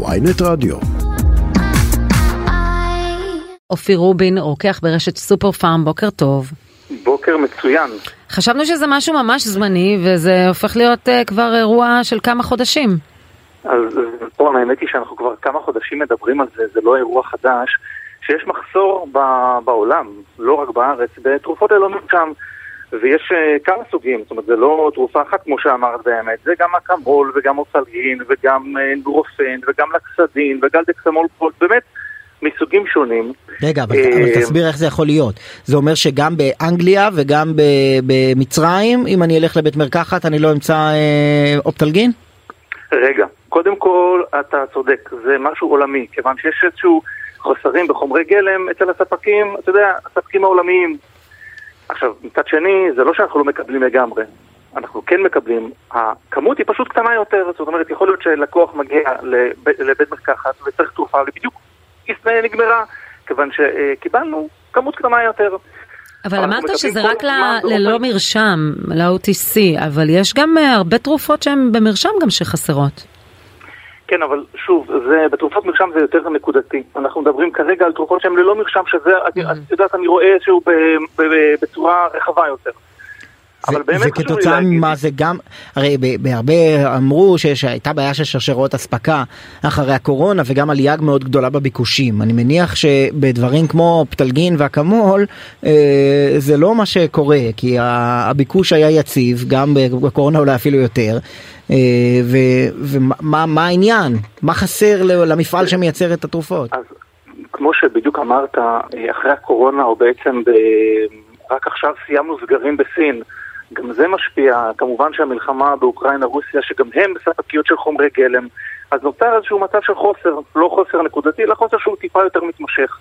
ויינט רדיו. אופיר רובין, רוקח ברשת סופר פארם, בוקר טוב. בוקר מצוין. חשבנו שזה משהו ממש זמני, וזה הופך להיות uh, כבר אירוע של כמה חודשים. אז פה האמת היא שאנחנו כבר כמה חודשים מדברים על זה, זה לא אירוע חדש, שיש מחסור ב- בעולם, לא רק בארץ, בתרופות ללא מרשם. ויש uh, כמה סוגים, זאת אומרת זה לא תרופה אחת כמו שאמרת באמת, זה גם אקמול וגם אופלגין וגם אנדורופן וגם לקסדין וגלדקסמול, באמת מסוגים שונים. רגע, אבל, אבל תסביר איך זה יכול להיות. זה אומר שגם באנגליה וגם במצרים, אם אני אלך לבית מרקחת, אני לא אמצא אה, אופטלגין? רגע, קודם כל אתה צודק, זה משהו עולמי, כיוון שיש איזשהו חוסרים בחומרי גלם אצל הספקים, אתה יודע, הספקים העולמיים. עכשיו, מצד שני, זה לא שאנחנו לא מקבלים לגמרי. אנחנו כן מקבלים, הכמות היא פשוט קטנה יותר, זאת אומרת, יכול להיות שלקוח מגיע לבית, לבית מרקחת וצריך תרופה ובדיוק ישראל נגמרה, כיוון שקיבלנו כמות קטנה יותר. אבל אמרת שזה רק ל... ללא מרשם, ל-OTC, אבל יש גם הרבה תרופות שהן במרשם גם שחסרות. כן, אבל שוב, זה, בתרופות מרשם זה יותר נקודתי. אנחנו מדברים כרגע על תרופות שהן ללא מרשם, שזה, את יודעת, אני רואה שהוא בצורה רחבה יותר. אבל באמת וכתוצאה ממה זה גם, הרי בהרבה אמרו שהייתה בעיה של שרשרות אספקה אחרי הקורונה וגם עלייה מאוד גדולה בביקושים. אני מניח שבדברים כמו פטלגין ואקמול אה, זה לא מה שקורה, כי הביקוש היה יציב, גם בקורונה אולי אפילו יותר. אה, ומה העניין? מה חסר למפעל שמייצר את התרופות? אז כמו שבדיוק אמרת, אחרי הקורונה, או בעצם ב... רק עכשיו סיימנו סגרים בסין. גם זה משפיע, כמובן שהמלחמה באוקראינה-רוסיה, שגם הם בספקיות של חומרי גלם, אז נוצר איזשהו מצב של חוסר, לא חוסר נקודתי, אלא חוסר שהוא טיפה יותר מתמשך.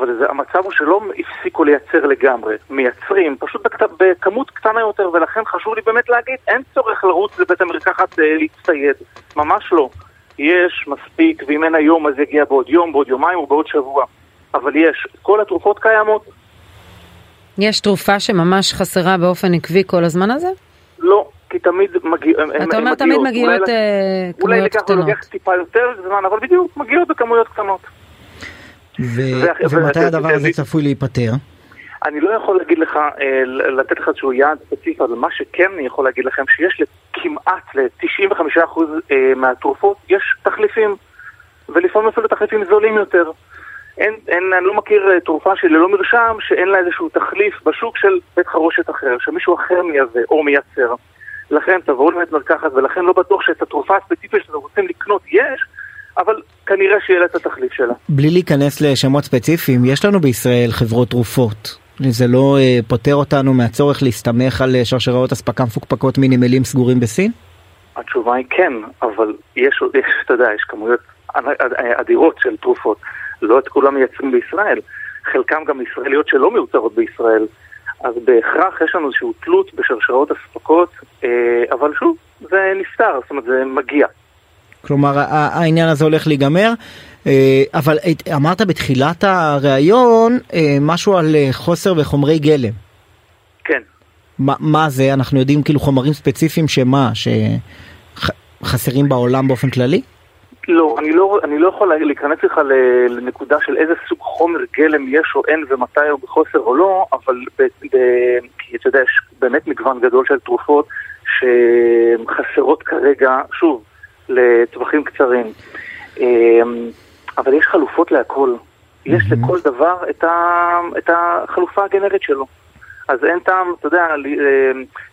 אבל זה, המצב הוא שלא הפסיקו לייצר לגמרי, מייצרים, פשוט בכת, בכמות קטנה יותר, ולכן חשוב לי באמת להגיד, אין צורך לרוץ לבית המרקחת אה, להצטייד, ממש לא. יש מספיק, ואם אין היום אז יגיע בעוד יום, בעוד יומיים או בעוד שבוע. אבל יש, כל התרופות קיימות, יש תרופה שממש חסרה באופן עקבי כל הזמן הזה? לא, כי תמיד מגיע, אתה אומר תמיד מגיעות אולי, כמויות קטנות. אולי לוקח טיפה יותר זמן, אבל בדיוק, מגיעות בכמויות קטנות. ומתי הדבר הזה צפוי להיפטר? אני לא יכול להגיד לך, לתת לך איזשהו יעד ספציפי, אבל מה שכן אני יכול להגיד לכם, שיש כמעט ל-95% מהתרופות, יש תחליפים, ולפעמים אפילו תחליפים זולים יותר. אין, אין, אני לא מכיר תרופה של ללא מרשם שאין לה איזשהו תחליף בשוק של בית חרושת אחר, שמישהו אחר מייבא או מייצר. לכן תבואו לבית מרקחת, ולכן לא בטוח שאת התרופה הספציפית שאתם רוצים לקנות יש, אבל כנראה שיהיה לה את התחליף שלה. בלי להיכנס לשמות ספציפיים, יש לנו בישראל חברות תרופות. זה לא אה, פוטר אותנו מהצורך להסתמך על שרשראות אספקה מפוקפקות מנמלים סגורים בסין? התשובה היא כן, אבל יש, יש אתה יודע, יש כמויות אדירות של תרופות. לא את כולם מייצרים בישראל, חלקם גם ישראליות שלא מיוצרות בישראל, אז בהכרח יש לנו איזושהי תלות בשרשרות אספקות, אבל שוב, זה נפתר, זאת אומרת זה מגיע. כלומר העניין הזה הולך להיגמר, אבל אמרת בתחילת הראיון משהו על חוסר בחומרי גלם. כן. מה, מה זה? אנחנו יודעים כאילו חומרים ספציפיים שמה? שחסרים בעולם באופן כללי? לא, אני לא, אני לא יכול להיכנס לך לנקודה של איזה סוג חומר גלם יש או אין ומתי הוא בחוסר או לא, אבל ב, ב, כי אתה יודע, יש באמת מגוון גדול של תרופות שחסרות כרגע, שוב, לטווחים קצרים. אבל יש חלופות להכל. יש. לכל דבר את, ה, את החלופה הגנרית שלו. אז אין טעם, אתה יודע,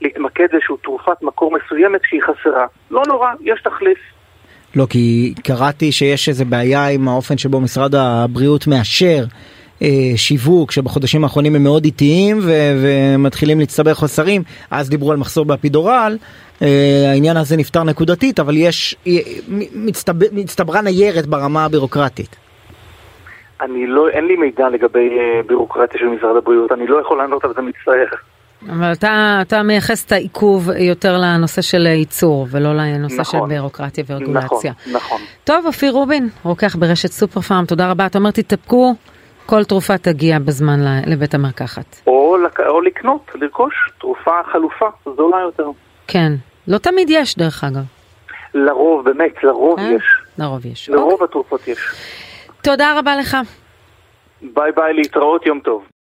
להתמקד לאיזושהי תרופת מקור מסוימת שהיא חסרה. לא נורא, יש תחליף. לא, כי קראתי שיש איזה בעיה עם האופן שבו משרד הבריאות מאשר אה, שיווק, שבחודשים האחרונים הם מאוד איטיים ו- ומתחילים להצטבר חוסרים, אז דיברו על מחסור באפידורל, העניין הזה נפתר נקודתית, אבל יש, מצטב, מצטברה ניירת ברמה הבירוקרטית. אני לא, אין לי מידע לגבי אה, בירוקרטיה של משרד הבריאות, אני לא יכול לענות על זה מצטער. אבל אתה, אתה מייחס את העיכוב יותר לנושא של ייצור ולא לנושא נכון, של בירוקרטיה ורגולציה. נכון, נכון. טוב, אופיר רובין, רוקח ברשת סופר פארם, תודה רבה. אתה אומר תתאפקו, כל תרופה תגיע בזמן לבית המרקחת. או. או לקנות, לרכוש תרופה חלופה, זולה יותר. כן, לא תמיד יש דרך אגב. לרוב, באמת, לרוב יש. לרוב יש. לרוב אוקיי. התרופות יש. תודה רבה לך. ביי ביי, להתראות, יום טוב.